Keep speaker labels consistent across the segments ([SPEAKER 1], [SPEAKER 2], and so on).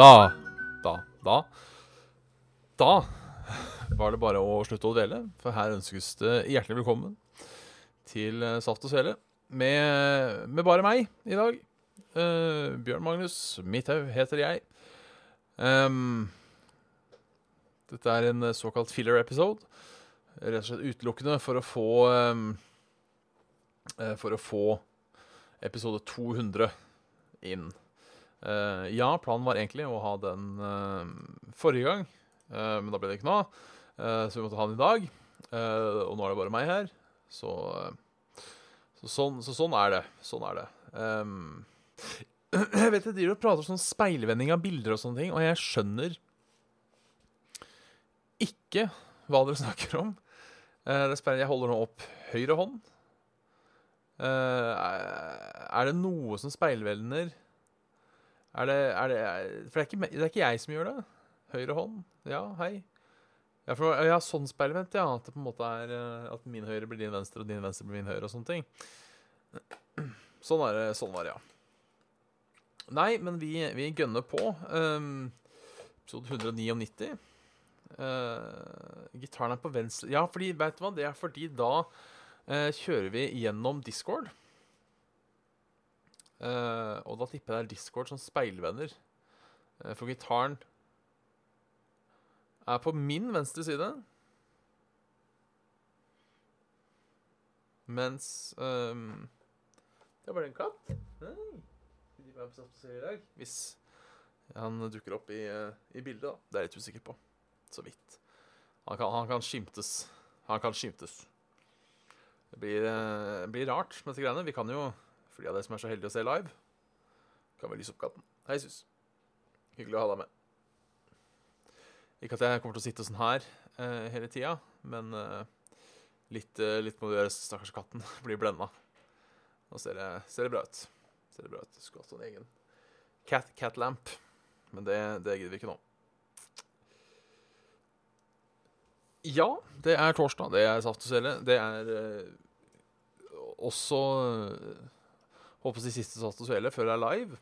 [SPEAKER 1] Da. Da, da, da. Var det bare å slutte å dvele, for her ønskes det hjertelig velkommen til eh, Saft og Svele. Med, med bare meg i dag. Uh, Bjørn Magnus Midthaug heter jeg. Um, dette er en såkalt filler-episode. Rett og slett utelukkende for å få um, For å få episode 200 inn. Eh, ja, planen var egentlig å ha den uh, forrige gang, uh, men da ble det ikke noe av. Så vi måtte ha den i dag. Og nå er det bare meg her. Så, så, sånn, så sånn er det. Sånn er det. Um, jeg vet jeg driver og prater sånn speilvending av bilder og sånne ting, og jeg skjønner ikke hva dere snakker om. Jeg holder nå opp høyre hånd. Er det noe som speilvender Er det, er det For det er, ikke, det er ikke jeg som gjør det. Høyre hånd. Ja, hei. Ja, for, ja sånn speilvendt, ja. At det på en måte er eh, At min høyre blir din venstre, og din venstre blir min høyre, og sånne ting. Sånn, er det, sånn var det, ja. Nei, men vi, vi gønner på. Um, episode 199. Uh, gitaren er på venstre Ja, fordi, vet du hva? Det er fordi da uh, kjører vi gjennom Discord. Eh, og da tipper jeg det er Discord som speilvenner. Uh, for gitaren er på min venstre side. Mens um, Det var bare en katt. Dag? Hvis han dukker opp i, eh, i bildet, da. Det er jeg litt usikker på. Så vidt. Han kan, han kan skimtes. Han kan skimtes. Det blir, blir rart med disse greiene. Vi kan jo, for de av dere som er så heldige å se live, kan vi lyse opp katten. Hei, sus. Hyggelig å ha deg med. Ikke at jeg kommer til å sitte sånn her eh, hele tida, men eh, litt, eh, litt må du gjøre, stakkars katten. Blir blenda. Nå ser det, ser det bra ut. Ser det bra ut. Skulle hatt en egen cat, cat lamp, men det, det gidder vi ikke nå. Ja, det er torsdag. Det er Saft og Svele. Det er eh, også Håper å si siste Saft og Svele før det er live.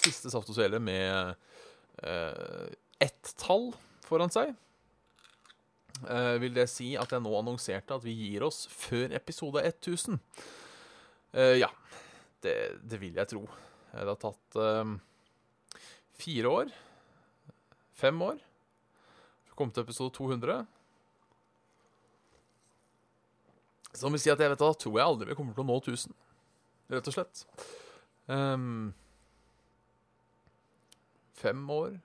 [SPEAKER 1] Siste Saft og Svele med eh, ett tall foran seg. Eh, vil det si at jeg nå annonserte at vi gir oss før episode 1000? Eh, ja, det, det vil jeg tro. Det har tatt eh, fire år. Fem år. Kom til episode 200. Som vil si at jeg vet da, tror jeg aldri vi kommer til å nå 1000. Rett og slett. Um, fem år.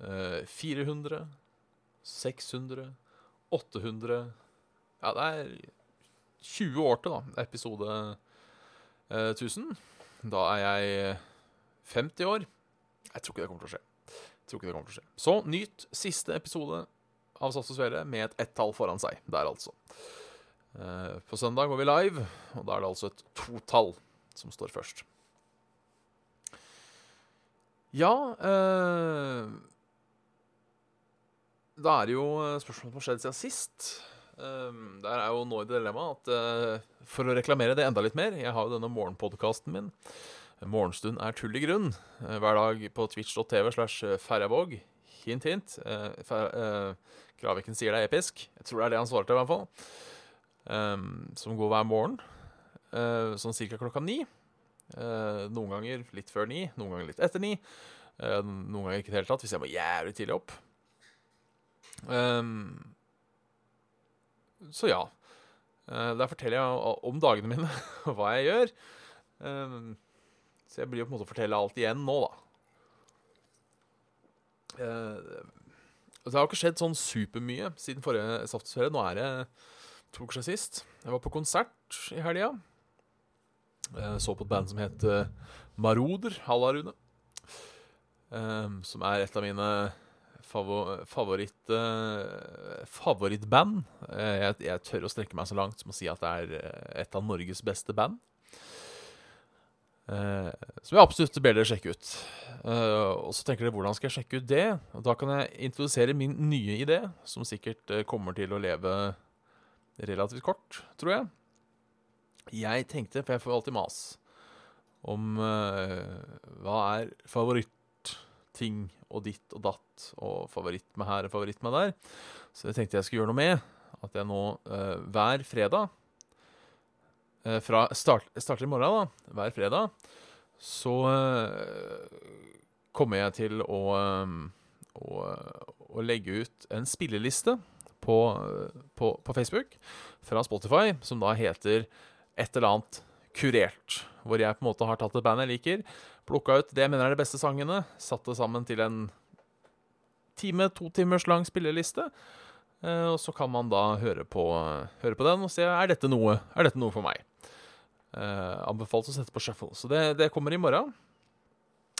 [SPEAKER 1] Uh, 400. 600. 800. Ja, det er 20 år til, da. Episode uh, 1000. Da er jeg 50 år. Jeg tror ikke det kommer til å skje. Jeg Tror ikke det kommer til å skje. Så nyt siste episode av Sats og Svele med et ett-tall foran seg. Der, altså. Eh, på søndag går vi live, og da er det altså et totall som står først. Ja eh, Da er det jo spørsmål som har skjedd siden sist. Eh, der er jo nå i dilemmaet at eh, for å reklamere det enda litt mer Jeg har jo denne morgenpodkasten min. Morgenstund er tull i grunn. Eh, Hver dag på twitch.tv slash Ferjavåg. Hint, hint. Eh, eh, sier det er episk. Jeg tror det er det han svarte, i hvert fall. Um, som går hver morgen. Uh, sånn cirka klokka ni. Uh, noen ganger litt før ni, noen ganger litt etter ni. Uh, noen ganger ikke i det hele tatt, hvis jeg må jævlig tidlig opp. Um, så ja. Der forteller jeg om dagene mine, og hva jeg gjør. Um, så jeg blir jo på en måte å fortelle alt igjen nå, da. Det har ikke skjedd sånn supermye siden forrige Saftferie. Nå er det to uker siden sist. Jeg var på konsert i helga. Jeg så på et band som het eh, Maroder. Halla, Rune. Ehm, som er et av mine favor favoritt, eh, favorittband. Eh, jeg, jeg tør å strekke meg så langt som å si at det er eh, et av Norges beste band. Uh, som jeg absolutt ber dere sjekke ut. Uh, og så tenker dere hvordan skal jeg sjekke ut det? Og da kan jeg introdusere min nye idé, som sikkert uh, kommer til å leve relativt kort, tror jeg. Jeg tenkte, for jeg får alltid mas, om uh, hva er favorittting og ditt og datt, og favoritt med her og favoritt med der. Så jeg tenkte jeg skulle gjøre noe med at jeg nå uh, hver fredag uh, fra start, starter i morgen, da, hver fredag, så kommer jeg til å, å, å legge ut en spilleliste på, på, på Facebook fra Spotify, som da heter et eller annet kurert. Hvor jeg på en måte har tatt et band jeg liker, plukka ut det jeg mener er de beste sangene, satt det sammen til en time, to timers lang spilleliste. Eh, og så kan man da høre på, høre på den og se er dette noe, er dette noe for meg. Eh, anbefalt å sette på shuffle. Så det, det kommer i morgen.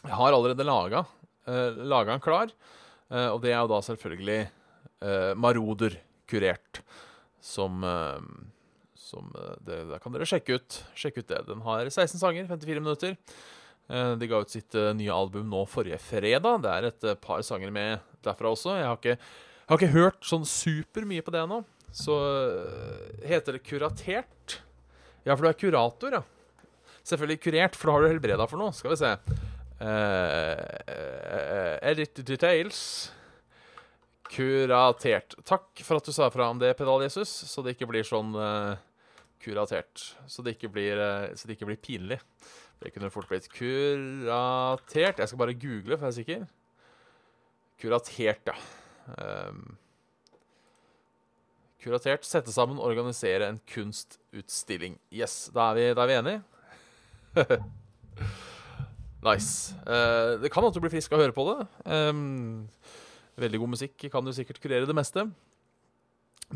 [SPEAKER 1] Jeg har allerede laga eh, den klar, eh, og det er jo da selvfølgelig eh, Maroder kurert. Som, eh, som eh, det, Da kan dere sjekke ut, sjekke ut det. Den har 16 sanger, 54 minutter. Eh, De ga ut sitt nye album nå forrige fredag. Det er et par sanger med derfra også. Jeg har ikke, jeg har ikke hørt sånn super mye på det ennå. Så heter det Kuratert. Ja, for du er kurator, ja. Selvfølgelig kurert, for da har du helbreda for noe. Skal vi se. Uh, edit details. Kuratert. Takk for at du sa fra om det, Pedal-Jesus, så det ikke blir sånn uh, kuratert. Så det ikke blir, uh, så det ikke blir pinlig. Det kunne fort blitt kuratert. Jeg skal bare google, for jeg er sikker. Kuratert, ja. Um, kuratert. Sette sammen, organisere en kunstutstilling. Yes, da er vi, da er vi enige. nice. Uh, det kan at du blir frisk av å høre på det. Ehm, veldig god musikk kan jo sikkert kurere det meste.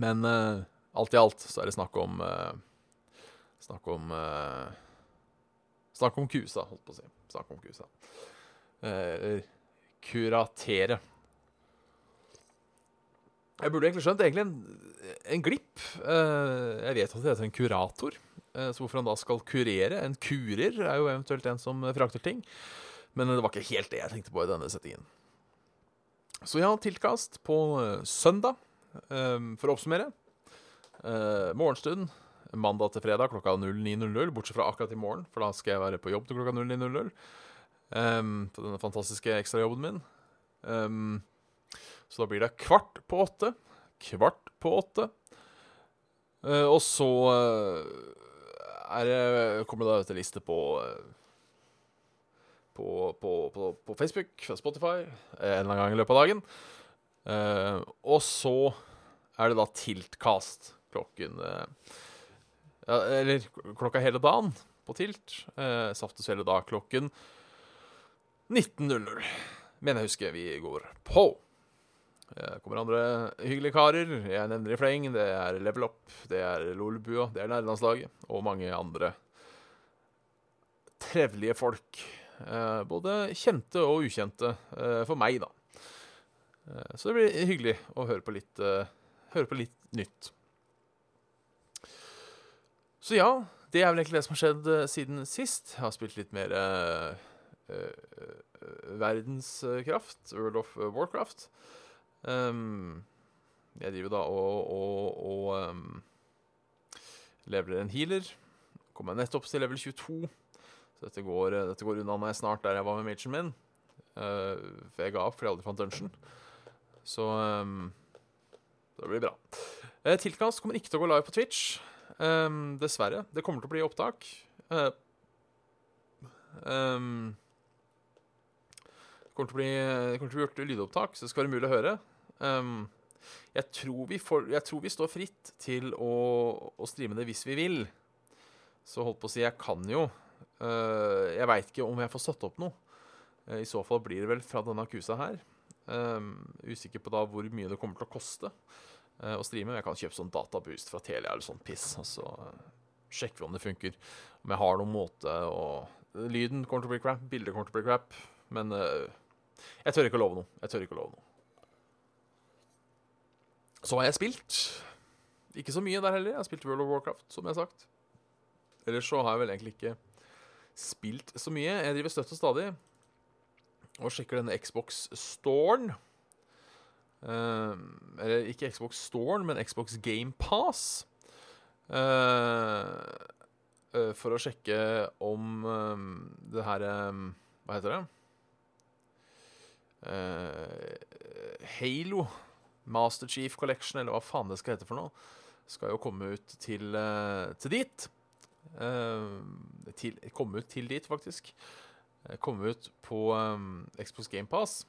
[SPEAKER 1] Men uh, alt i alt så er det snakk om uh, Snakk om uh, Snakk om kusa, holdt på å si. Snakk om kusa. Eh, kuratere. Jeg burde egentlig skjønt egentlig en, en glipp. Jeg vet at det heter en kurator. Så hvorfor han da skal kurere? En kurer er jo eventuelt en som frakter ting. Men det var ikke helt det jeg tenkte på i denne settingen. Så ja, tilkast på eh, søndag, eh, for å oppsummere. Eh, morgenstund mandag til fredag klokka 09.00, bortsett fra akkurat i morgen, for da skal jeg være på jobb til klokka 09.00. Um, på denne fantastiske ekstrajobben min. Um, så da blir det kvart på åtte. Kvart på åtte. Uh, og så uh, er kommer det da liste på eh, på, på, på, på Facebook, fra Spotify, en eller annen gang i løpet av dagen. Eh, og så er det da tiltkast klokken eh, Eller klokka hele dagen på Tilt. Eh, Saftes hele dag klokken 19.00. Mener jeg husker vi går på. Det kommer andre hyggelige karer. Jeg nevner i fleng. Det er Level Up, det er Lolbua, det er Nærlandslaget og mange andre trevlige folk. Eh, både kjente og ukjente eh, for meg, da. Eh, så det blir hyggelig å høre på litt, høre på litt nytt. Så ja, det er vel egentlig det som har skjedd siden sist. Jeg har spilt litt mer verdenskraft, World of Warcraft. Um, jeg driver da og, og, og um, leveler en healer. Kommer nettopp til level 22. Så dette går, eh, dette går unna jeg snart der jeg var med magen min. Uh, for jeg ga opp fordi jeg aldri fant dungeon. Så um, det blir bra. Uh, Tilkast kommer ikke til å gå live på Twitch. Um, dessverre. Det kommer til å bli opptak. Uh, um, det kommer bli, det kommer til å bli gjort lydopptak, så det skal være mulig å høre. Um, jeg, tror får, jeg tror vi står fritt til å, å streame det hvis vi vil. Så holdt på å si, jeg kan jo Jeg veit ikke om jeg får satt opp noe. Uh, I så fall blir det vel fra denne kusa her. Um, usikker på da hvor mye det kommer til å koste å streame. Jeg kan kjøpe sånn databoost fra Telia eller sånn piss, og så sjekker vi om det funker. Om jeg har noen måte å Lyden kommer til å bli crap, bildet kommer til å bli crap. Men eh, jeg tør ikke å love noe. Jeg tør ikke å love noe. Så har jeg spilt. Ikke så mye der heller. Jeg har spilt World of Warcraft, som jeg har sagt. Ellers så har jeg vel egentlig ikke spilt så mye. Jeg driver støtt og stadig og sjekker denne Xbox-storen. Uh, eller ikke Xbox-storen, men Xbox Game Pass. Uh, uh, for å sjekke om um, det her um, Hva heter det? Halo Master Chief Collection, eller hva faen det skal hete for noe, skal jo komme ut til, til dit. Til, komme ut til dit, faktisk. Komme ut på um, Xbox Game Pass.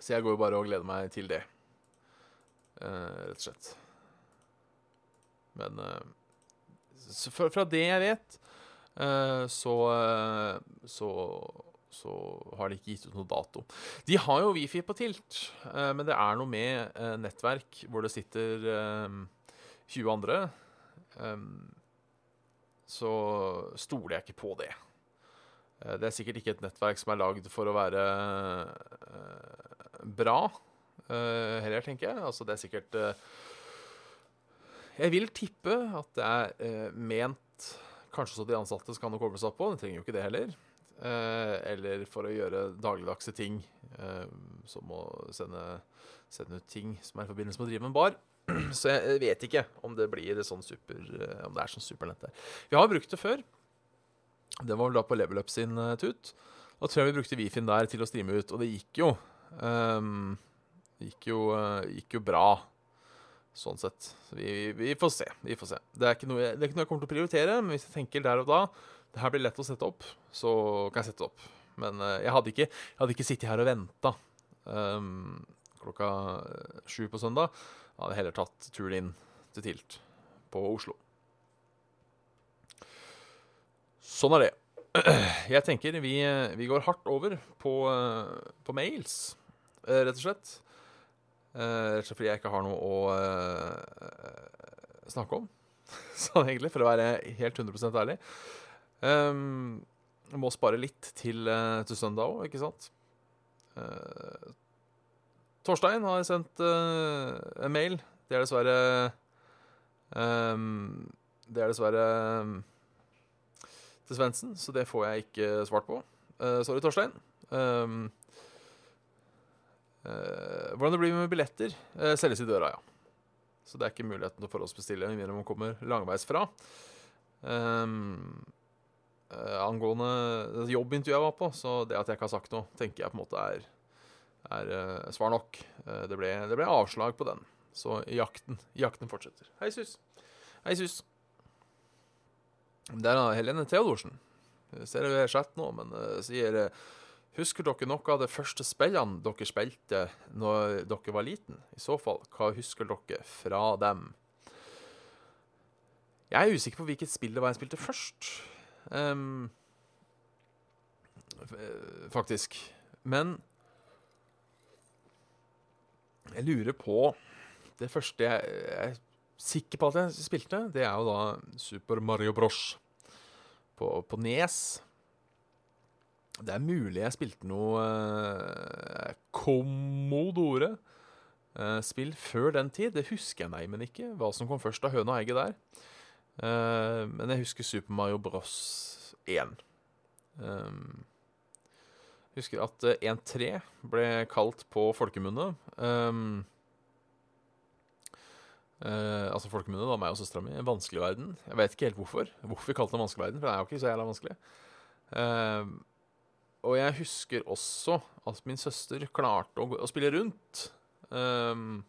[SPEAKER 1] Så jeg går jo bare og gleder meg til det, rett og slett. Men fra det jeg vet, så, så så har de ikke gitt ut noe dato. De har jo Wifi på Tilt, men det er noe med nettverk hvor det sitter 20 andre. Så stoler jeg ikke på det. Det er sikkert ikke et nettverk som er lagd for å være bra, heller, tenker jeg. Altså, det er sikkert Jeg vil tippe at det er ment kanskje så de ansatte skal ha noe å koble seg på. De trenger jo ikke det heller. Eh, eller for å gjøre dagligdagse ting, eh, som å sende, sende, ut ting som er i forbindelse med å drive med en bar. Så jeg vet ikke om det blir sånn super eh, Om det er sånn supernett der. Vi har brukt det før. Det var vel da på Level Up sin uh, tut. Da tror jeg vi brukte Wifien der til å streame ut, og det gikk jo. Um, gikk, jo uh, gikk jo bra, sånn sett. Så vi, vi, får se. Vi får se. Det er, ikke noe, det er ikke noe jeg kommer til å prioritere, men hvis jeg tenker der og da det her blir lett å sette opp, så kan jeg sette det opp. Men uh, jeg, hadde ikke, jeg hadde ikke sittet her og venta um, klokka sju på søndag. Hadde heller tatt turen inn til Tilt på Oslo. Sånn er det. Jeg tenker vi, vi går hardt over på, på mails, eh, rett og slett. Eh, rett og slett fordi jeg ikke har noe å snakke om, sånn egentlig, for å være helt 100 ærlig. Um, må spare litt til, til søndag òg, ikke sant? Uh, Torstein har sendt uh, en mail. Det er dessverre um, Det er dessverre um, til Svendsen, så det får jeg ikke svart på. sorry, Torstein. Um, hvordan det blir med billetter, selges i døra, ja. Så det er ikke muligheten til å forhåndsbestille med mindre man kommer langveis fra. Um, Uh, angående jobbintervjuet jeg var på, så det at jeg ikke har sagt noe, tenker jeg på en måte er, er uh, svar nok. Uh, det, ble, det, ble, avslag på den. Så jakten, jakten fortsetter. Hei, sus. Hei, sus. Der er Helene Theodorsen. Jeg ser det er chat nå, men sier Husker dere noe av de første spillene dere spilte når dere var liten? I så fall, hva husker dere fra dem? Jeg er usikker på hvilket spill det var jeg spilte først. Um, faktisk. Men jeg lurer på Det første jeg, er sikker på at jeg spilte, det er jo da Super Mario Bros. På, på Nes. Det er mulig jeg spilte noe uh, Commodore. Uh, spill før den tid. Det husker jeg nei, men ikke. Hva som kom først av høna og egget der. Eh, men jeg husker Super Mario Bros 1. Um, jeg husker at 1-3 ble kalt på folkemunne. Um, uh, altså folkemunne, da, meg og søstera mi. Vanskelig verden. Jeg vet ikke helt hvorfor. Hvorfor vi kalte den vanskelig verden, for det er jo ikke så jævla vanskelig. Um, og jeg husker også at min søster klarte å, å spille rundt. Um,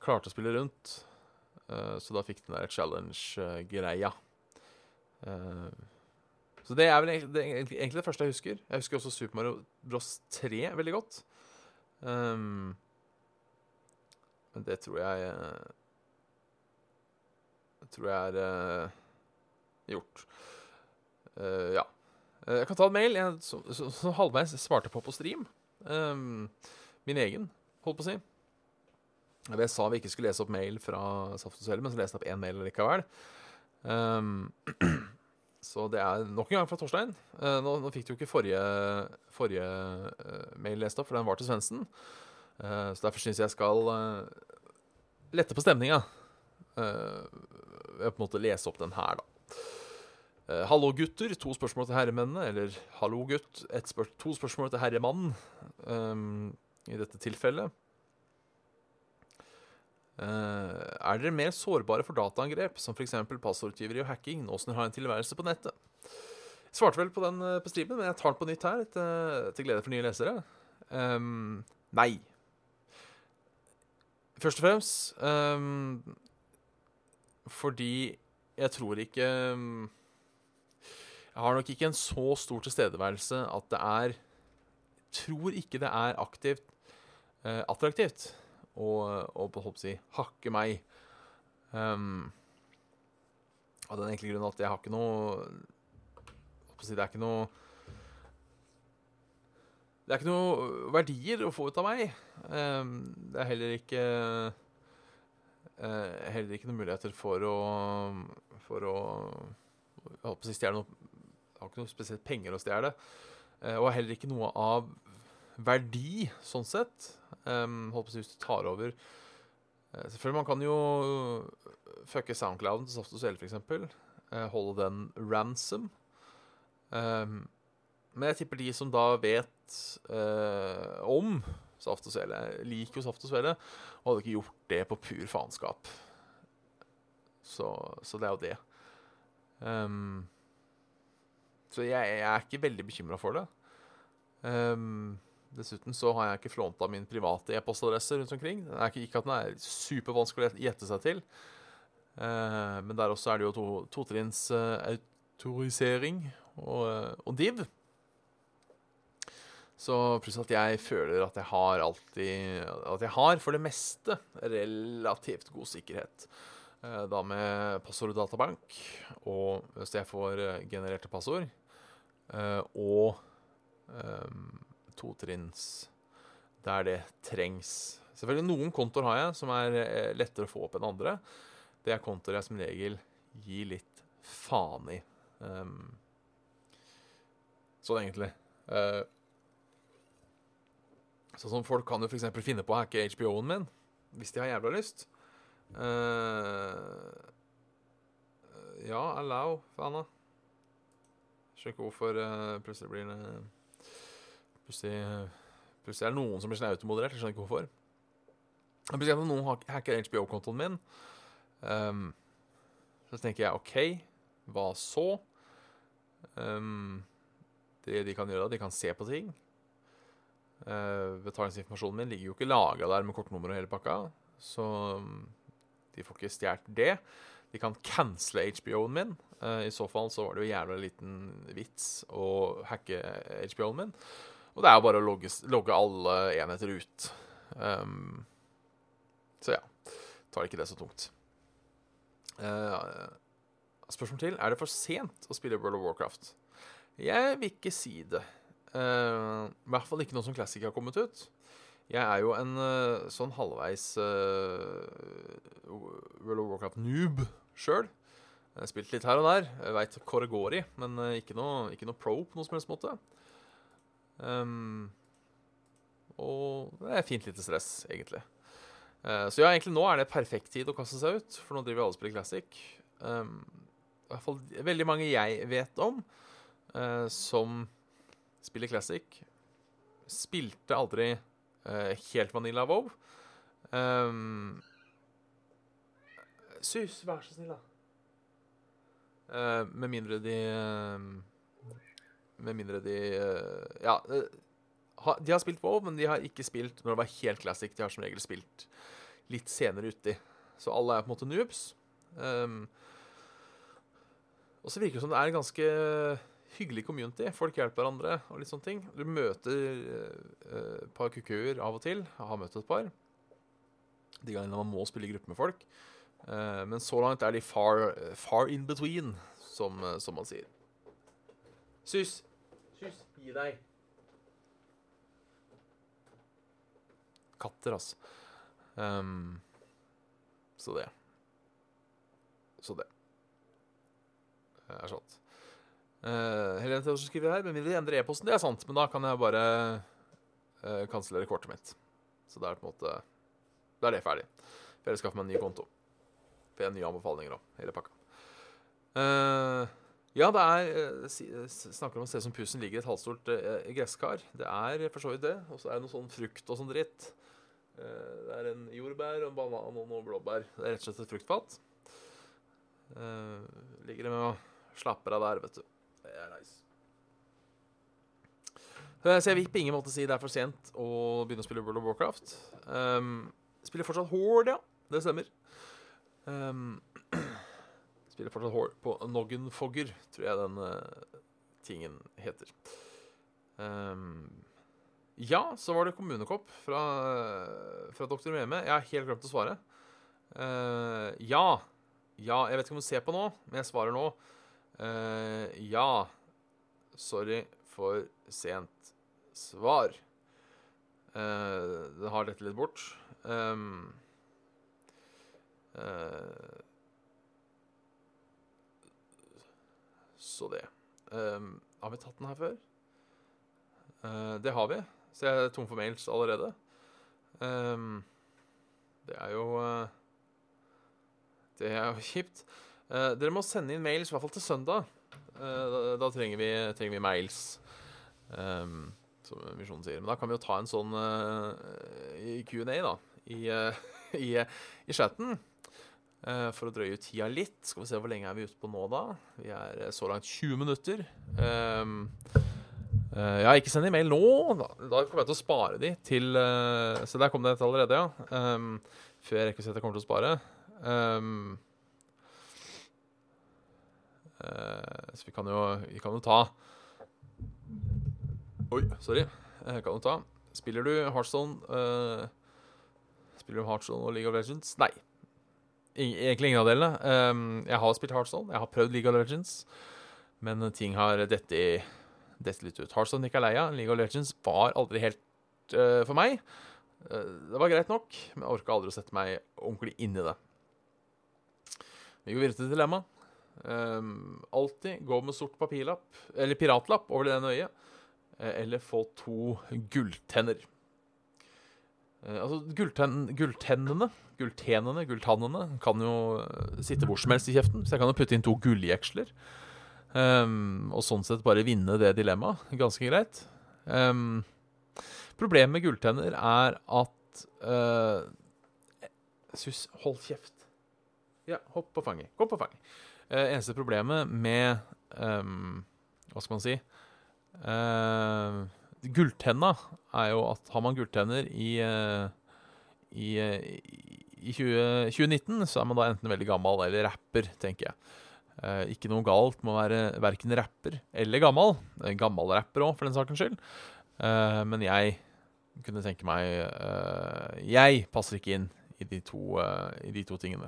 [SPEAKER 1] klarte å spille rundt. uh, så da fikk den der challenge-greia. Eh, så det er vel egentlig det første jeg husker. Jeg husker også Super Mario Bros 3 veldig godt. Um, men det tror jeg Det tror jeg er uh, gjort. Uh, ja. Jeg kan ta en mail jeg, som halvveis svarte på på stream. Um, min egen, holdt på å si. Jeg sa vi ikke skulle lese opp mail fra Saft og Svele, men så leste jeg opp én mail likevel. Um, så det er nok en gang fra Torstein. Eh, nå, nå fikk du ikke forrige, forrige eh, mail lest opp, for den var til Svendsen. Eh, så derfor syns jeg skal lette på stemninga. Ved på en måte lese opp den her, da. Hallo, gutter. To spørsmål til herremennene. Eller hallo, gutt. Spør to spørsmål til herremannen. I dette tilfellet. Eh, er dere mer sårbare for dataangrep, som f.eks. passordtyveri og hacking, nå som dere har en tilværelse på nettet? Jeg svarte vel på den uh, på streamen, men jeg tar den på nytt her, til, til glede for nye lesere. Um, nei. Først og fremst um, fordi jeg tror ikke um, Jeg har nok ikke en så stor tilstedeværelse at det er Tror ikke det er aktivt uh, attraktivt og, og på å si, hakke meg. Um, av den enkle grunn at jeg har ikke noe si, Det er ikke noe Det er ikke noe verdier å få ut av meg. Um, det er heller ikke uh, Heller ikke noen muligheter for å For å Jeg holdt på å si stjele noe har ikke noe spesielt penger å stjele. Uh, og heller ikke noe av verdi, sånn sett. Um, holdt på å si hvis du tar over uh, Selvfølgelig, man kan jo fucke Soundclouden til Saft og Svele, f.eks. Uh, holde den ransom. Um, men jeg tipper de som da vet uh, om Saft og Svele, liker jo Saft og Svele, og hadde ikke gjort det på pur faenskap. Så, så, det er jo det. Um, så jeg, jeg, er ikke veldig bekymra for det. Um, Dessuten så har jeg ikke flånta min private e-postadresse rundt omkring. Det er ikke, ikke at den er supervanskelig å gjette seg til. eh, men der også er det jo to, totrinns eh, autorisering og, uh, og, div. Så pluss at jeg føler at jeg har alltid At jeg har for det meste relativt god sikkerhet. da med passord og databank, og hvis jeg får genererte passord, og um, totrinns der det trengs. Selvfølgelig Noen kontoer har jeg som er eh, lettere å få opp enn andre. Det er kontoer jeg som regel gir litt faen i. Um, sånn egentlig. Uh, sånn som folk kan jo f.eks. finne på å hacke HBO-en min hvis de har jævla lyst. Uh, ja, allow, faen da. Skjønner ikke hvorfor uh, plutselig blir det Plutselig, plutselig er det noen som blir sånn automoderert. Jeg skjønner ikke hvorfor. Plutselig er det noen hacker HBO-kontoen min. Um, så tenker jeg OK, hva så? Um, det de kan gjøre, da, de kan se på ting. Uh, betalingsinformasjonen min ligger jo ikke lagra der med kortnummer og hele pakka. Så um, de får ikke stjålet det. De kan cancele HBO-en min. Uh, I så fall så var det jo jævla liten vits å hacke HBO-en min. Og det er jo bare å logge, logge alle enheter ut. Um, så ja. Tar ikke det så tungt. Uh, spørsmål til. Er det for sent å spille World of Warcraft? Jeg vil ikke si det. Uh, I hvert fall ikke noe som Classic har kommet ut. Jeg er jo en uh, sånn halvveis World of Warcraft-noob sjøl. Spilt litt her og der. Veit hvor det går i, men ikke noe, ikke noe pro på noen som helst måte. Um, og det er fint lite stress, egentlig. Uh, så ja, egentlig nå er det perfekt tid å kaste seg ut, for nå driver alle og spiller Classic. Um, I hvert fall veldig mange jeg vet om uh, som spiller Classic, spilte aldri uh, helt Vanilla Wow. Um, Sus, vær så snill, da. med mindre de med mindre de eh, Ja, eh, de har spilt WoW, men de har ikke spilt når det var helt classic. De har som regel spilt litt senere uti. Så alle er på en måte noobs. Um, og så virker det som det er en ganske hyggelig community. Folk hjelper hverandre og litt sånne ting. Du møter uh, et par kukuer av og til. Jeg har møtt et par. De gangene man må spille i gruppe med folk. Uh, men så langt er de far, far in between, som, som man sier. Sus. Sus, gi deg. Katter, altså. Um, så det. Så det. Det er sant. Uh, Helene Theodorsen skriver her, men vil de endrer e-posten. Det er sant, men da kan jeg bare uh, kansellere kortet mitt. Så det er på en måte Da er det ferdig. For jeg skaffer meg en ny konto. Får jeg nye anbefalinger òg, hele pakka. Uh, ja, det er uh, Snakker om å se som pusen ligger i et halvstort uh, gresskar. Det er for så vidt det. Og så er det noe sånn frukt og sånn dritt. det er en jordbær og en banan og noe blåbær. Det er rett og slett et fruktfat. ligger det med og slapper av der, vet du. Det er nice. Så jeg vil på ingen måte si det er for sent å begynne å spille World of Warcraft. Um, spiller fortsatt Horde, ja. Det stemmer. Um, spiller fortsatt hår på Noggenfogger, tror jeg den uh, tingen heter. Um, ja, så var det kommunekopp fra, fra Dr. Meme. Jeg har helt glemt å svare. Uh, ja. Ja, jeg vet ikke om du ser på nå, men jeg svarer nå. Uh, ja. Sorry for sent svar. Uh, det har dette litt bort. Um, uh, så det. Um, har vi tatt den her før? Uh, det har vi. Så jeg er tom for mails allerede. Um, det er jo Det er jo kjipt. dere må sende inn mails, i hvert fall til søndag. Da, da, trenger, vi, trenger vi mails. Um, som Misjonen sier. Men da kan vi jo ta en sånn uh, Q&A, da, i, uh, i, i chatten. Uh, for å drøye ut tida litt. Skal vi se hvor lenge er vi ute på nå, da? Vi er så langt 20 minutter. Um, uh, ja, ikke send e-mail nå. Da, da, kommer jeg til å spare de til uh, Så der kom det et allerede, ja. Um, før jeg rekker å si at jeg kommer til å spare. Um, så vi kan jo, vi kan jo ta Oi, sorry. Jeg kan jo ta. Spiller du Heartstone uh, Spiller du Heartstone og League of Legends? Nei. Egentlig ingen av delene. Um, jeg har spilt Heartstone, jeg har prøvd League of Legends, men ting har dette litt ut. Heartstone gikk jeg lei. League of Legends var aldri helt uh, for meg. Uh, det var greit nok, men jeg orka aldri å sette meg ordentlig inn i det. Vi går videre til dilemma. Um, alltid gå med sort papirlapp, eller piratlapp over det ene øyet. Eh, eller få to gulltenner. Uh, altså, gullten, gulltennene, gulltenene, gulltannene kan jo eh, sitte hvor som helst i kjeften. Så jeg kan jo putte inn to gulljeksler. Um, og sånn sett bare vinne det dilemmaet. Ganske greit. Um, problemet med gulltenner er at uh, Sus, hold kjeft. Ja, hopp på fanget. Gå på fanget. Uh, eneste problemet med um, Hva skal man si? Uh, gulltenna er jo at har man gulltenner i, uh, i, i 20, 2019, så er man da enten veldig gammel eller rapper, tenker jeg. Eh, ikke noe galt med å være verken rapper eller gammel. Gammel rapper òg, for den sakens skyld. Eh, men jeg kunne tenke meg Jeg passer ikke inn i de to, i de to tingene.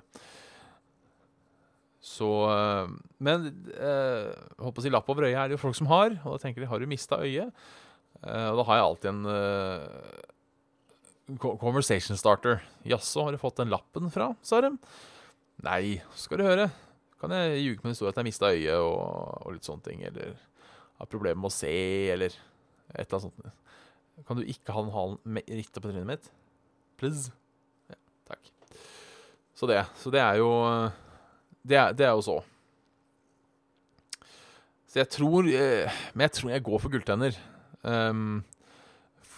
[SPEAKER 1] Så eh, Men eh, håper å si lapp over øyet er det jo folk som har, og da tenker de har du mista øyet? Eh, og da har jeg alltid en eh, conversation starter. Jaså, har du fått den lappen fra, sa de. Nei, skal du høre. Kan jeg ljuge med en historie at jeg mista øyet og, og, litt sånne ting, eller har problemer med å se, eller et eller annet sånt. Kan du ikke ha den halen riktig på trynet mitt? Please? Ja, takk. Så det. Så det er jo det er, det er jo så. Så jeg tror eh, Men jeg tror jeg går for gulltenner. Um,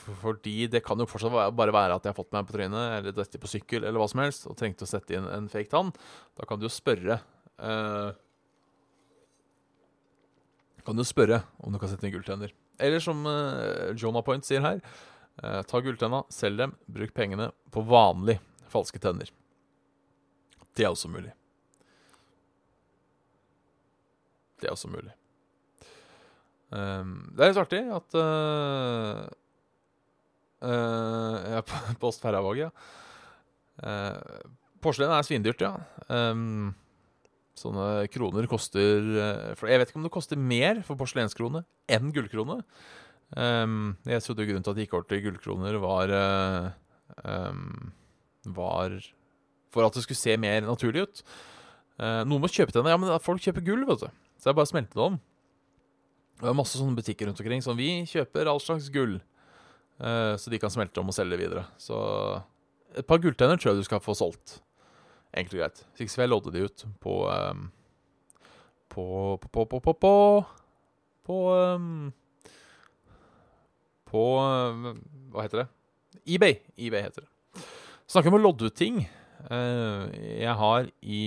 [SPEAKER 1] fordi det kan jo fortsatt bare være at jeg har fått meg på trynet eller dette på sykkel eller hva som helst og trengte å sette inn en fake tann. Da kan du jo spørre uh, Kan du spørre om du kan sette inn gulltenner. Eller som uh, Jonah Point sier her, uh, ta gulltenna, selg dem, bruk pengene på vanlig falske tenner. Det er også mulig. Det er også mulig. Um, det er litt artig at uh, uh, på Østferravåg, ja. Uh, Porselen er svindyrt, ja. Um, sånne kroner koster for Jeg vet ikke om det koster mer for porselenskrone enn gullkrone. Um, jeg trodde grunnen til at det gikk over til gullkroner, var um, Var for at det skulle se mer naturlig ut. Uh, noen må kjøpe denne. Ja, men folk kjøper gull, vet du. Så jeg bare smelte det om. Det er masse sånne butikker rundt omkring som vi kjøper all slags gull. Eh, så de kan smelte om og selge det videre. Så et par gulltenner tror jeg du skal få solgt. Og greit. Hvis så jeg lodde de ut på um, På På På På På På, på, ehm, ehm, Hva heter det? eBay. eBay heter det. Snakker om å lodde ut ting. Eh, jeg har i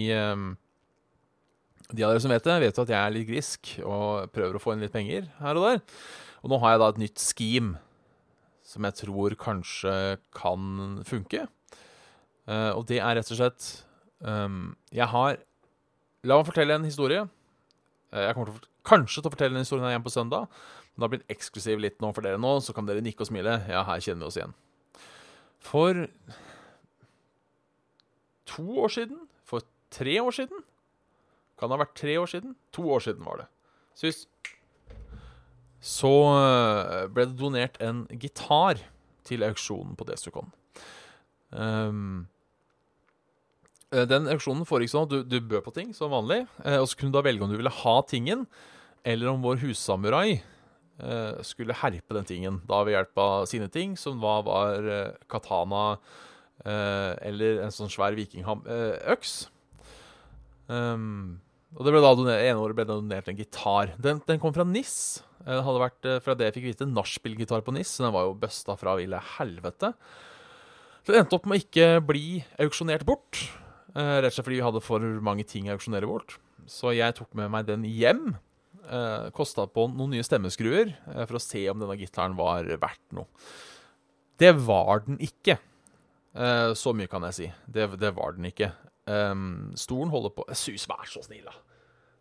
[SPEAKER 1] De av dere som vet det, vet jo at jeg er litt grisk og prøver å få inn litt penger her og der. Og nå har jeg da et nytt scheme som jeg tror kanskje kan funke. Uh, og det er rett og slett um, Jeg har La meg fortelle en historie. Uh, jeg kommer til kanskje til å fortelle den historien igjen på søndag. Men det har blitt eksklusiv litt nå for dere nå, så kan dere nikke og smile. Ja, her kjenner vi oss igjen. For to år siden? For tre år siden? Kan det ha vært tre år siden? To år siden var det. Så hvis Så øh, ble det donert en gitar til auksjonen på Destrucon. Um, den auksjonen foregikk sånn at du, du bød på ting som vanlig, eh, og så kunne du da velge om du ville ha tingen, eller om vår hussamurai eh, skulle herpe den tingen. Da ved hjelp av sine ting, som var, var eh, katana eh, eller en sånn svær vikingøks. Um, og det ble da donert, ene året ble det donert en gitar. Den, den kom fra NIS. Eh, Det hadde vært, eh, fra det jeg fikk vite, nachspielgitar på NIS. Den var jo busta fra ville helvete. Så Det endte opp med å ikke bli auksjonert bort. eh, rett og slett fordi vi hadde for mange ting å auksjonere bort. Så jeg tok med meg den hjem. Uh, Kosta på noen nye stemmeskruer eh, for å se om denne gitaren var verdt noe. Det var den ikke. Eh, så mye kan jeg si. Det, det var den ikke. Um, stolen holder på Sus, vær så snill, da.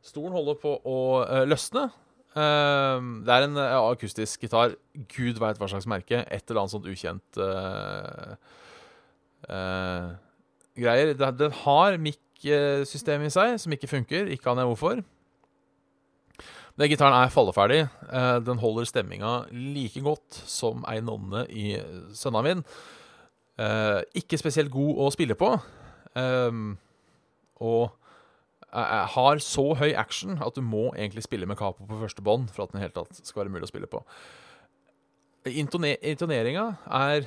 [SPEAKER 1] Stolen holder på å uh, løsne. Um, det er en uh, akustisk gitar. Gud veit hva slags merke. Et eller annet sånt ukjent uh, greier. Den, har mic-system i seg som ikke funker. Ikke aner jeg hvorfor. Den gitaren er falleferdig. Den holder stemminga like godt som ei nonne i sønna min. Ikke spesielt god å spille på. Ehm, og jeg- har så høy action at du må egentlig spille med capo på første bånd for at den helt tatt skal være mulig å spille på. Intone intoneringa er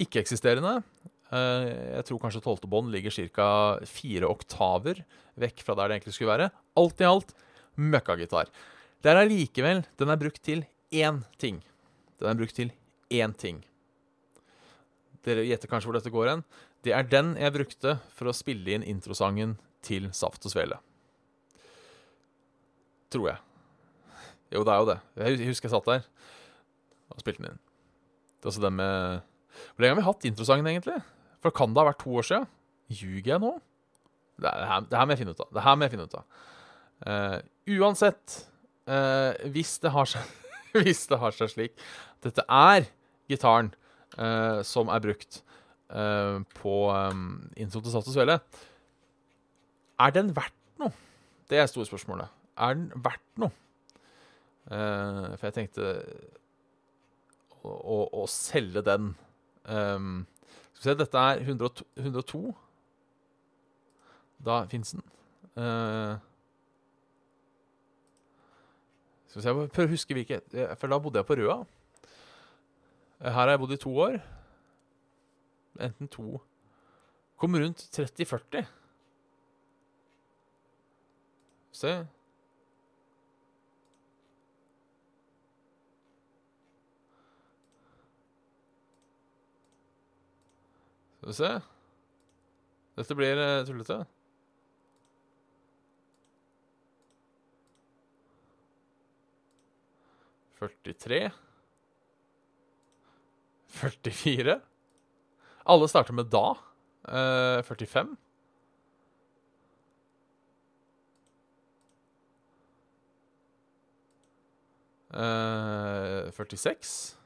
[SPEAKER 1] ikke-eksisterende. Eh, jeg tror kanskje tolvte bånd ligger ca. fire oktaver vekk fra der det egentlig skulle være. Alt i alt møkkagitar. Det er allikevel Den er brukt til én ting. Den er brukt til én ting. Dere gjetter kanskje hvor dette går hen. Det er den jeg brukte for å spille inn introsangen til Saft og Svele. Tror jeg. Jo, det er jo det. Jeg husker jeg satt der og spilte den inn. Det er også den med Hvor lenge har vi hatt introsangen, egentlig? For kan det ha vært to år siden? Ljuger jeg nå? Det, er, her, må jeg finne ut av. Det her må jeg finne ut av. Uh, uansett, uh, hvis, det seg, hvis det har seg slik Dette er gitaren uh, som er brukt eh, på um, intro til Sats og Svele. Er den verdt noe? Det er store spørsmålet. Er den verdt noe? Uh, for jeg tenkte å, å, å selge den um, Skal vi se, dette er 102. 102. Da fins den. Uh, skal vi se, Prøv å huske hvilke For da bodde jeg på Røa. Her har jeg bodd i to år. Enten to Kom rundt 30-40. Se. Skal vi se. Dette blir eh, tullete. Førtitre. 44. Alle starter med da. Uh, 45. Uh, 46.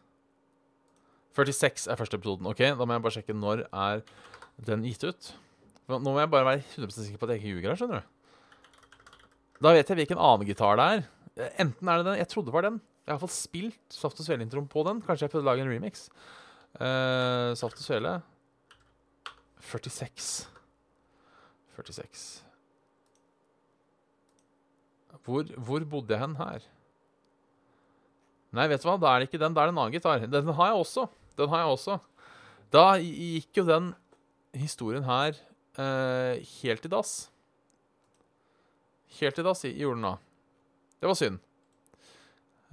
[SPEAKER 1] 46 er første episoden. Ok, Da må jeg bare sjekke når er den gitt ut. Nå må jeg bare være 100 sikker på at jeg ikke ljuger her. skjønner du Da vet jeg hvilken annen gitar det er. Eh, Enten er det den Jeg trodde det var den. Jeg har iallfall spilt Saft og Svele-introen på den. Kanskje jeg prøvde å lage en remix. Uh, Saft og Svele 46. 46. Hvor, hvor bodde jeg hen her? Nei, vet du hva? Da er det ikke den. Da er det en annen gitar. Den har jeg også. Den har jeg også. Da gikk jo den historien her eh, helt i dass. Helt i dass gjorde den da. Det var synd.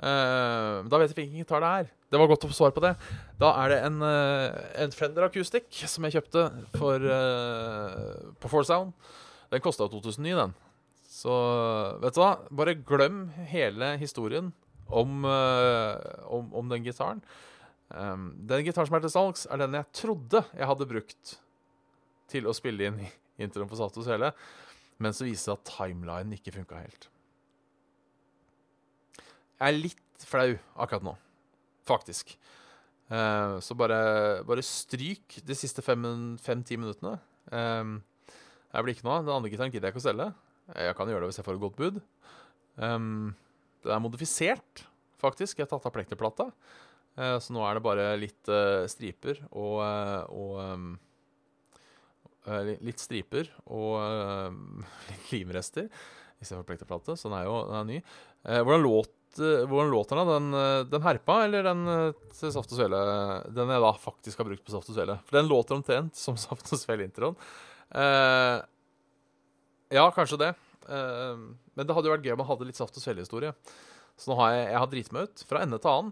[SPEAKER 1] Eh, da vet jeg hvilken gitar det er. Det var godt å få svar på det. Da er det en, uh, en Fender Acoustic som jeg kjøpte for, uh, på Four Sound. Den kosta 2009, den. Så vet du hva? Bare glem hele historien om, om, om den gitaren. Um, den gitaren som er til salgs, er den jeg trodde jeg hadde brukt til å spille inn introen på Satos hele, men så viser det seg at timelinen ikke funka helt. Jeg er litt flau akkurat nå, faktisk. Uh, så bare, bare stryk de siste fem-ti minuttene. Um, jeg blir ikke noe av. Den andre gitaren gidder jeg ikke å selge. Jeg kan gjøre det hvis jeg får et godt bud. Um, den er modifisert, faktisk. Jeg har tatt av plekterplata. Uh, så nå er det bare litt uh, striper og, og um, Litt striper og litt limrester istedenfor plekterplate. Så den er jo den er ny. hvordan, låt, hvordan låter den? Den, den herpa eller den til Saft og Svele? Den jeg da faktisk har brukt på Saft og Svele. For den låter omtrent som Saft og Svele-introen. ja, kanskje det. men det hadde jo vært gøy om man hadde litt Saft og Svele-historie. Så nå har jeg, jeg har driti meg ut fra ende til annen.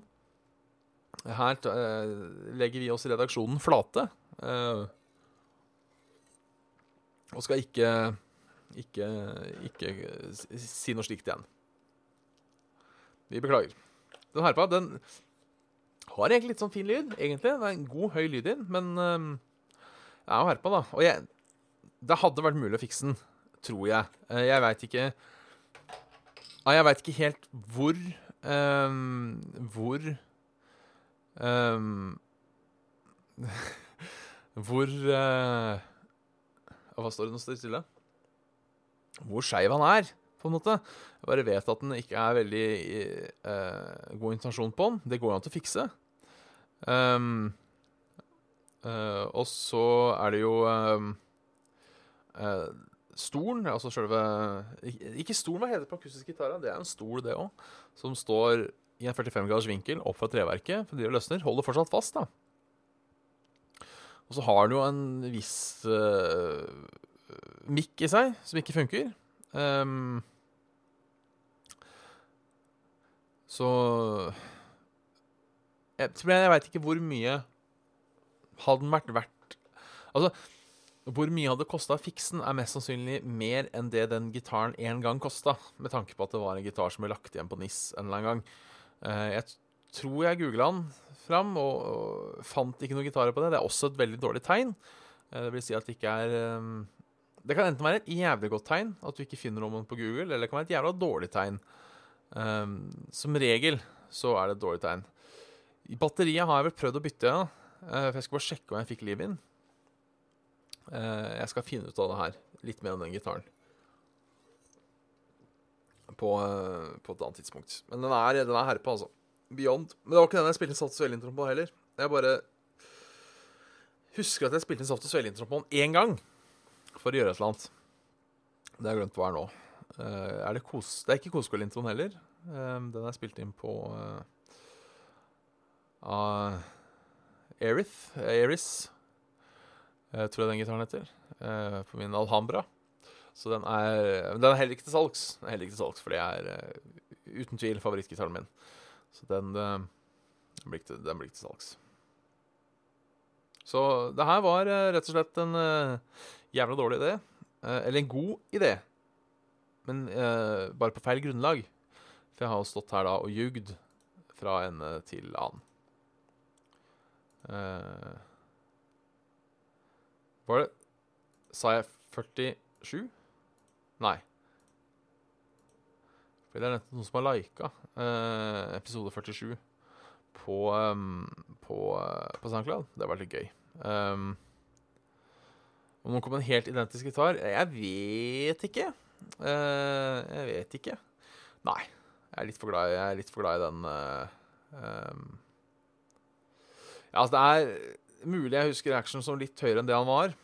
[SPEAKER 1] Her uh, legger vi oss i redaksjonen flate. Og skal ikke, ikke, ikke si noe slikt igjen. Vi beklager. Den herpa, den har egentlig litt sånn fin lyd, egentlig. Det er en god, høy lyd i den, men uh, det er jo herpa, da. Og jeg, det hadde vært mulig å fikse den, tror jeg. jeg veit ikke Jeg veit ikke helt hvor Hvor Um, hvor uh, Hva står det nå? Står det stille? Hvor skeiv han er, på en måte. Jeg bare vet at den ikke er veldig uh, god intensjon på den. Det går jo an til å fikse. Um, uh, og så er det jo um, stolen, altså sjølve Ikke stolen, hva heter det på akustisk gitar? Det er en stol, det òg, som står i en 45 graders vinkel opp fra treverket, for det løsner, holder fortsatt fast. da. Og så har den jo en viss uh, mikk i seg som ikke funker. Um, så Jeg, jeg veit ikke hvor mye hadde den vært verdt Altså, hvor mye hadde kosta å fikse den, er mest sannsynlig mer enn det den gitaren en gang kosta, med tanke på at det var en gitar som ble lagt igjen på NIS en eller annen gang. Uh, jeg tror jeg googla den fram og, og, fant ikke noen gitarer på det. Det er også et veldig dårlig tegn. Uh, det vil si at det ikke er eh, Det kan enten være et jævlig godt tegn at du ikke finner noen på Google, eller det kan være et jævla dårlig tegn. Som regel så er det et dårlig tegn. I batteriet har jeg vel prøvd å bytte, ja. for jeg skal bare sjekke om jeg fikk liv inn. Jeg skal finne ut av det her. Litt mer om den gitaren på, uh, på, et annet tidspunkt. Men den er, den er herpa, altså. Beyond. Men det var ikke den jeg spilte inn Saft og på heller. Jeg bare husker at jeg spilte inn Saft og på den én gang for å gjøre et eller annet. Det har jeg glemt hva er nå. Uh, er det, kos det er ikke Koskål-introen heller. Um, den er spilt inn på uh, uh, Erith. Eris, tror jeg den gitaren heter. på min Alhambra. Så den er, den er heller ikke til salgs. Den er heller ikke til salgs, For det er uten tvil favorittgitaren min. Så den, den, blir ikke, den, blir ikke, til salgs. Så det her var rett og slett en jævla dårlig idé. eller en god idé, men bare på feil grunnlag. For jeg har jo stått her da og ljugd fra ende til annen. var det Sa jeg 47? Nei. For det er noen som har lika eh, episode 47 på, um, på, uh, på SoundCloud. Det vært litt gøy. Um, om noen kom en helt identisk gitar Jeg vet ikke. Uh, jeg vet ikke. Nei. Jeg er litt for glad, er litt for glad i den uh, um, Ja, altså, det er mulig jeg husker action som litt høyere enn det han var.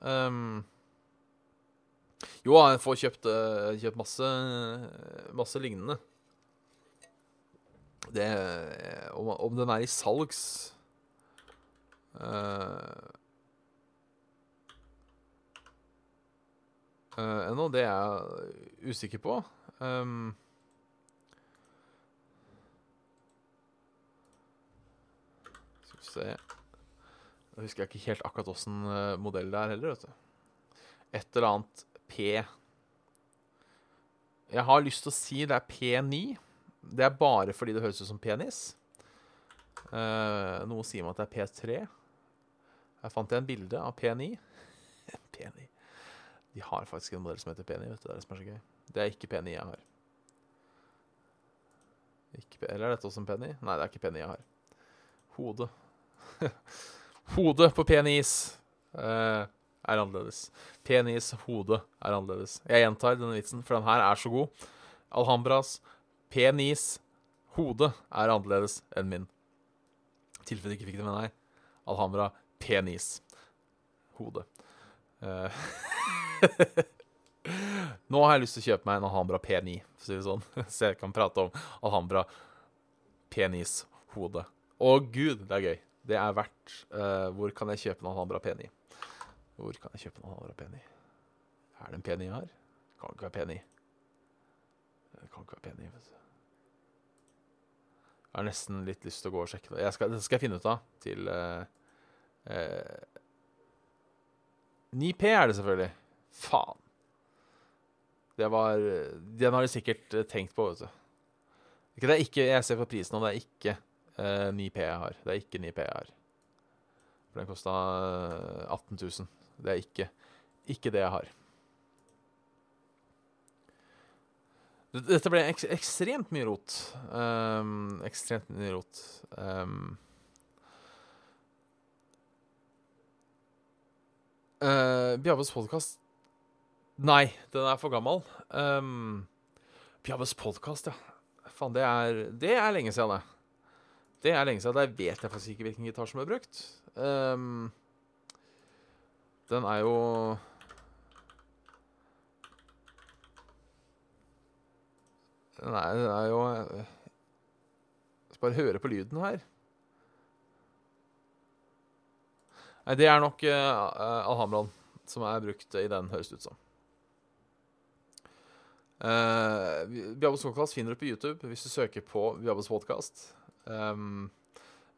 [SPEAKER 1] Um, Jo, jeg får kjøpt, uh, kjøpt masse, masse lignende. Det Om, om den er i salgs uh, uh, ennå, det er jeg usikker på. Um, skal vi se Nå husker jeg ikke helt akkurat åssen modell det er heller, vet du. Et eller annet P Jeg har lyst til å si det er P9. Det er bare fordi det høres ut som penis. Uh, noe sier meg at det er P3. Her fant jeg en bilde av P9. P9. De har faktisk en modell som heter P9. vet du, Det er det som er så gøy. Det er ikke P9 jeg har. Ikke, eller er dette også en P9? Nei, det er ikke P9 jeg har. Hode. Hodet på penis uh, er annerledes. Penis, hode er annerledes. Jeg gjentar denne vitsen, for den her er så god. Alhambras penis, hode er annerledes enn min. I tilfelle du ikke fikk det med deg. Alhambra penis, hode. Uh, Nå har jeg lyst til å kjøpe meg en Alhambra P9, for å si det sånn. Så jeg kan prate om Alhambra P9s hode. Å gud, det er gøy. Det er verdt uh, Hvor kan jeg kjøpe en Alhambra P9? Hvor kan jeg kjøpe en Alhambra P9? Er det en P9 her? Kan ikke være P9. Det kan ikke være P9, vet du. Jeg har nesten litt lyst til å gå og sjekke det. Jeg skal, det skal jeg finne ut av til uh, uh, 9P er det selvfølgelig. Faen. Det var Den har de sikkert tenkt på, vet du. Ikke, det er ikke, jeg ser på prisen, og det er ikke uh, 9P jeg har. Det er ikke 9P jeg har. For den kosta 18 000. Det er ikke, ikke det jeg har. Dette ble ek ekstremt mye rot. Um, ekstremt mye rot. Um, uh, Bjabbes podkast Nei, den er for gammel. Um, Bjabbes podkast, ja. Faen, det er, det er lenge siden, det. Det er lenge siden. Der vet jeg faktisk ikke hvilken gitar som er brukt. Um, den er jo er, den er jo Jeg skal bare høre på lyden her. Nei, det er nok uh, Alhambraen som er brukt i den, høres det ut som. Uh, Bjabbes podkast finner du på YouTube hvis du søker på Bjabbes podkast. Um,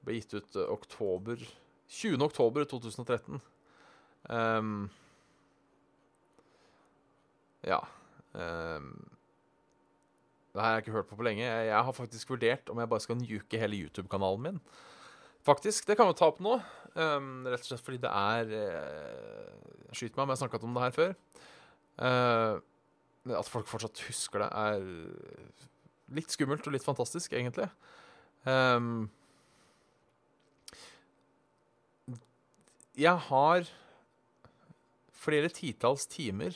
[SPEAKER 1] ble gitt ut oktober 20. oktober 2013. Um, ja. Um, det her har jeg ikke hørt på på lenge. Jeg, jeg, har faktisk vurdert om jeg bare skal nuke hele YouTube-kanalen min. Faktisk, Det kan vi ta opp nå. Um, rett og slett fordi det er uh, Skyt meg om jeg har snakket om det her før. Uh, at folk fortsatt husker det, er litt skummelt og litt fantastisk, egentlig. Um, jeg har flere titalls timer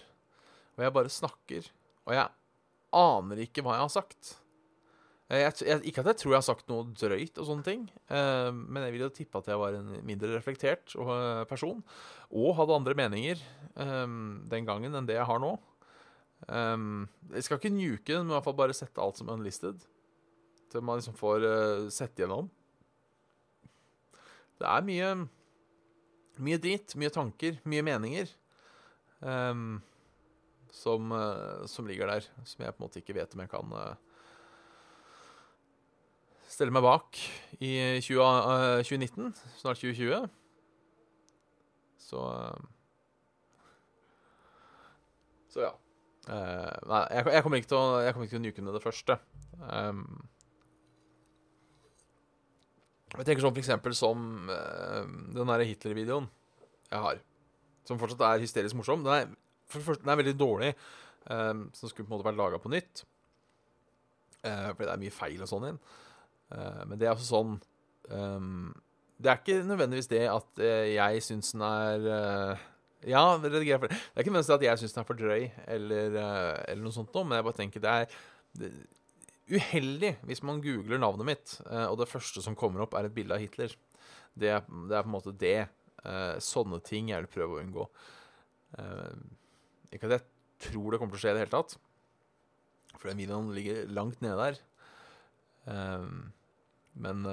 [SPEAKER 1] hvor jeg bare snakker, og jeg aner ikke hva jeg har sagt. Jeg, jeg, ikke at jeg tror jeg har sagt noe drøyt, og sånne ting, uh, men jeg vil jo tippe at jeg var en mindre reflektert uh, person, og hadde andre meninger um, den gangen enn det jeg har nå. Um, jeg skal ikke nuke den, men i hvert fall bare sette alt som unlisted. Til man liksom får uh, sett gjennom. Det er mye Mye dritt, mye tanker, mye meninger um, som, uh, som, ligger der. Som jeg på en måte ikke vet om jeg kan uh, stelle meg bak i 20, 2019. Snart 2020. Så Så ja. Uh, nei, jeg, jeg, kommer ikke til å Jeg kommer ikke til å nuke ned det første. Um, jeg tenker sånn for eksempel som uh, den derre Hitler-videoen jeg har. Som fortsatt er hysterisk morsom. Den er, for første, den er veldig dårlig. Um, som skulle på en måte vært laga på nytt. Uh, fordi det er mye feil og sånn inn. men det er også sånn um, Det er ikke nødvendigvis det at jeg syns den er ja, redigere for det. Det er ikke nødvendigvis at jeg syns den er for drøy, eller, eh, eller noe sånt noe, men jeg bare tenker det er, uheldig hvis man googler navnet mitt, eh, og det første som kommer opp, er et bilde av Hitler. Det, det er på en måte det. Eh, sånne ting jeg vil prøve å unngå. Ikke at jeg tror det kommer til å skje i det hele tatt. For den videoen ligger langt nede der. Men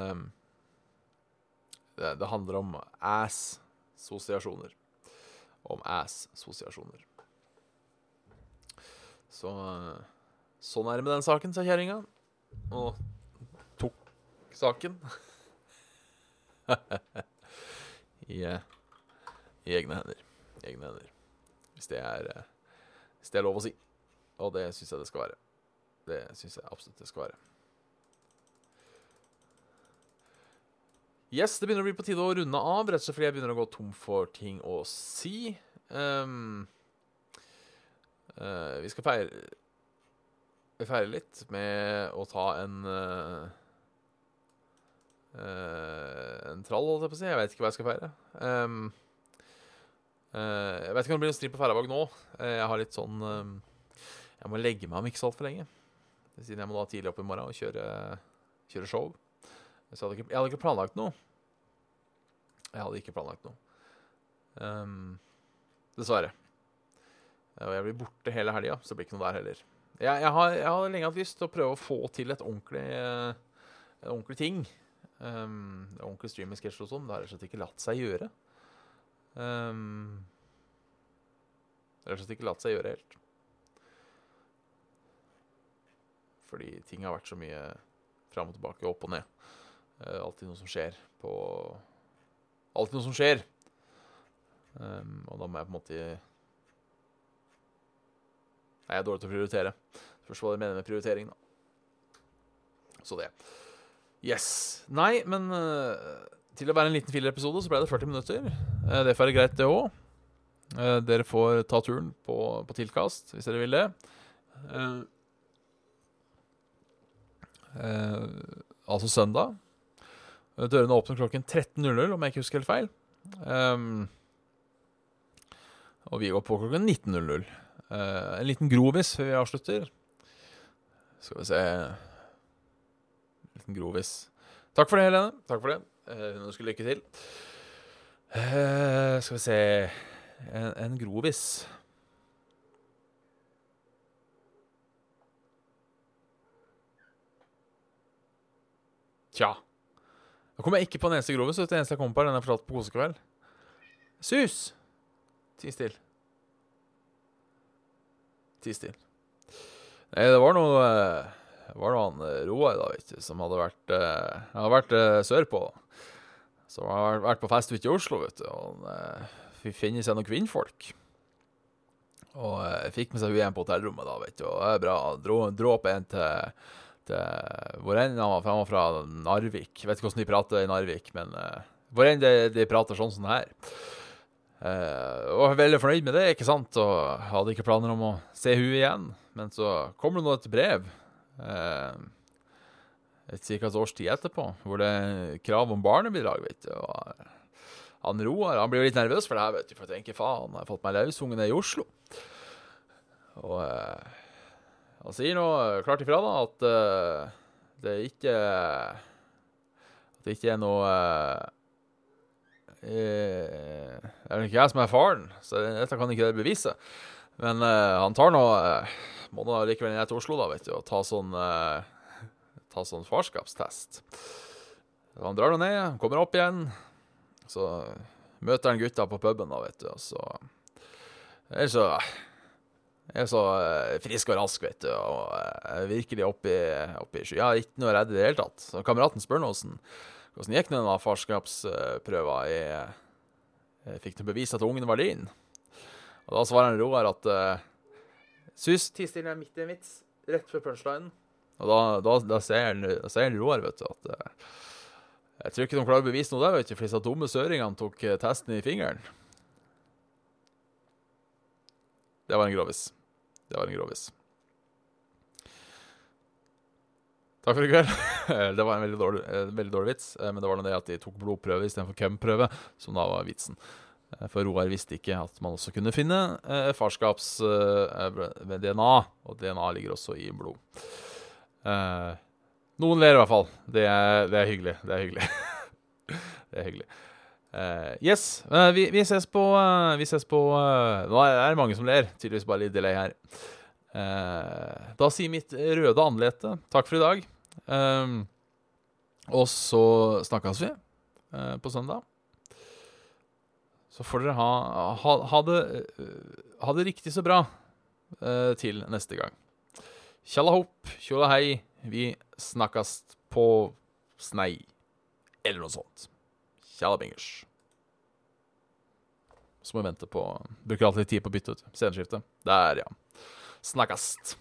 [SPEAKER 1] det, handler om ass-sosiasjoner. Om ass-sosiasjoner. Så er det med den saken, sa kjerringa. Og tok saken. I, I, egne hender. I egne hender. Hvis det er uh, hvis det er lov å si. Og det syns jeg det skal være. Det syns jeg absolutt det skal være. Yes, det begynner å bli på tide å runde av, rett og slett fordi jeg begynner å gå tom for ting å si. Um, uh, vi skal feire Vi feirer litt med å ta en uh, uh, En trall, holdt jeg på å si. Jeg vet ikke hva jeg skal feire. Um, jeg vet ikke om det blir en stream på Færøyvåg nå. Jeg har litt sånn uh, Jeg må legge meg om ikke så altfor lenge. Siden jeg må da tidlig opp i morgen og kjøre, kjøre show. Så jeg hadde, ikke, jeg hadde, ikke, planlagt noe. Jeg hadde ikke planlagt noe. Um, dessverre. Og jeg blir borte hele helga, så det blir ikke noe der heller. Jeg, jeg, har, jeg, har, lenge hatt lyst til å prøve å få til et ordentlig, et ordentlig ting. Um, ordentlig streaming-sketsj og sånn. Det har rett og slett ikke latt seg gjøre. Um, rett og slett ikke latt seg gjøre helt. Fordi ting har vært så mye fram og tilbake, opp og ned. Uh, alltid noe som skjer på Alltid noe som skjer. Um, og da må jeg på en måte Nei, jeg er dårlig til å prioritere. Først hva de mener med prioritering, da. Så det. Yes. Nei, men uh, til å være en liten fillerepisode så ble det 40 minutter. Uh, det får være greit, det òg. Uh, dere får ta turen på, på tilkast hvis dere vil det. Altså søndag. Dørene åpner klokken 13.00, om jeg ikke husker helt feil. Um, og vi går på klokken 19.00. Uh, en liten grovis før vi avslutter. Skal vi se En liten grovis. Takk for det, Helene. Takk for det. Hun uh, ønsker lykke til. Uh, skal vi se En, en grovis. Tja. Da kommer jeg ikke på den eneste grovis. Det eneste jeg kommer på, er den jeg fortalte på kosekveld. Sus! Ti still. Ti still. Nei, det var noe Det var noe han eh, Roar da, vet du, som hadde vært, uh, hadde vært uh, sørpå. Som har vært på fest ute i Oslo, vet du. Og han uh, finner seg noen kvinnfolk. Og fikk med seg hun igjen på hotellrommet, da, vet du. Og det er bra. Dro, dro opp en til, til hvor enn han var, fra, han var fra Narvik. Vet ikke hvordan de prater i Narvik, men uh, hvor enn de, de prater sånn som det her. Uh, og veldig fornøyd med det, ikke sant? Og hadde ikke planer om å se hun igjen. Men så kommer det nå et brev uh, et ca. et års tid etterpå, hvor det er krav om barnebidrag, vet du. Og han Roar han blir jo litt nervøs for det her, vet du, for jeg tenker faen, jeg har fått meg løsungen i Oslo. Og eh, han sier nå klart ifra da at uh, det ikke At det ikke er noe uh, Det er ikke jeg som er faren, så dette kan ikke det bevise. Men uh, han tar nå må nå likevel ned til Oslo da, vet du, og ta sånn, ta sånn farskapstest. Han drar nå ned, kommer opp igjen. Så møter han gutta på puben, da, vet du, og så er så jeg er så uh, frisk og rask, vet du, og uh, virkelig oppi, i, sky. Jeg er Ikke noe redd i det hele tatt. Så kameraten spør nå hvordan, gikk den farskapsprøva. Jeg, jeg fikk noe bevis at ungen var din. Og da svarer han Roar at uh, Sus, ti stille midt i en vits, rett før punchlinen. Og da, da, da sier han Roar, vet du, at Jeg tror ikke de klarer å bevise noe der, vet du, for disse dumme søringene tok testen i fingeren. Det var en grovis. Det var en grovis. Takk for i kveld. det var en veldig dårlig, veldig dårlig vits, eh, men det var det at de tok blodprøve istedenfor kømprøve, som da var vitsen. Eh, for Roar visste ikke at man også kunne finne eh, farskaps-DNA, og DNA ligger også i blod. Noen ler i hvert fall. Det er, det er hyggelig. Det er hyggelig. det er hyggelig. Eh, yes. Uh, vi, vi ses på uh, Vi ses på Nå er det mange som ler. Tydeligvis bare litt delay her. Da sier mitt røde andlete takk for i dag. Ehm, og så snakkes vi på søndag. Så får dere ha, ha, ha, det, ha det riktig så bra til neste gang. Tjalla hopp, tjola hei. Vi snakkes på snei. Eller noe sånt. Tjalabingers. Så må vi vente på Bruker alltid tid på å bytte ut. Sceneskiftet Der, ja. Snakkast.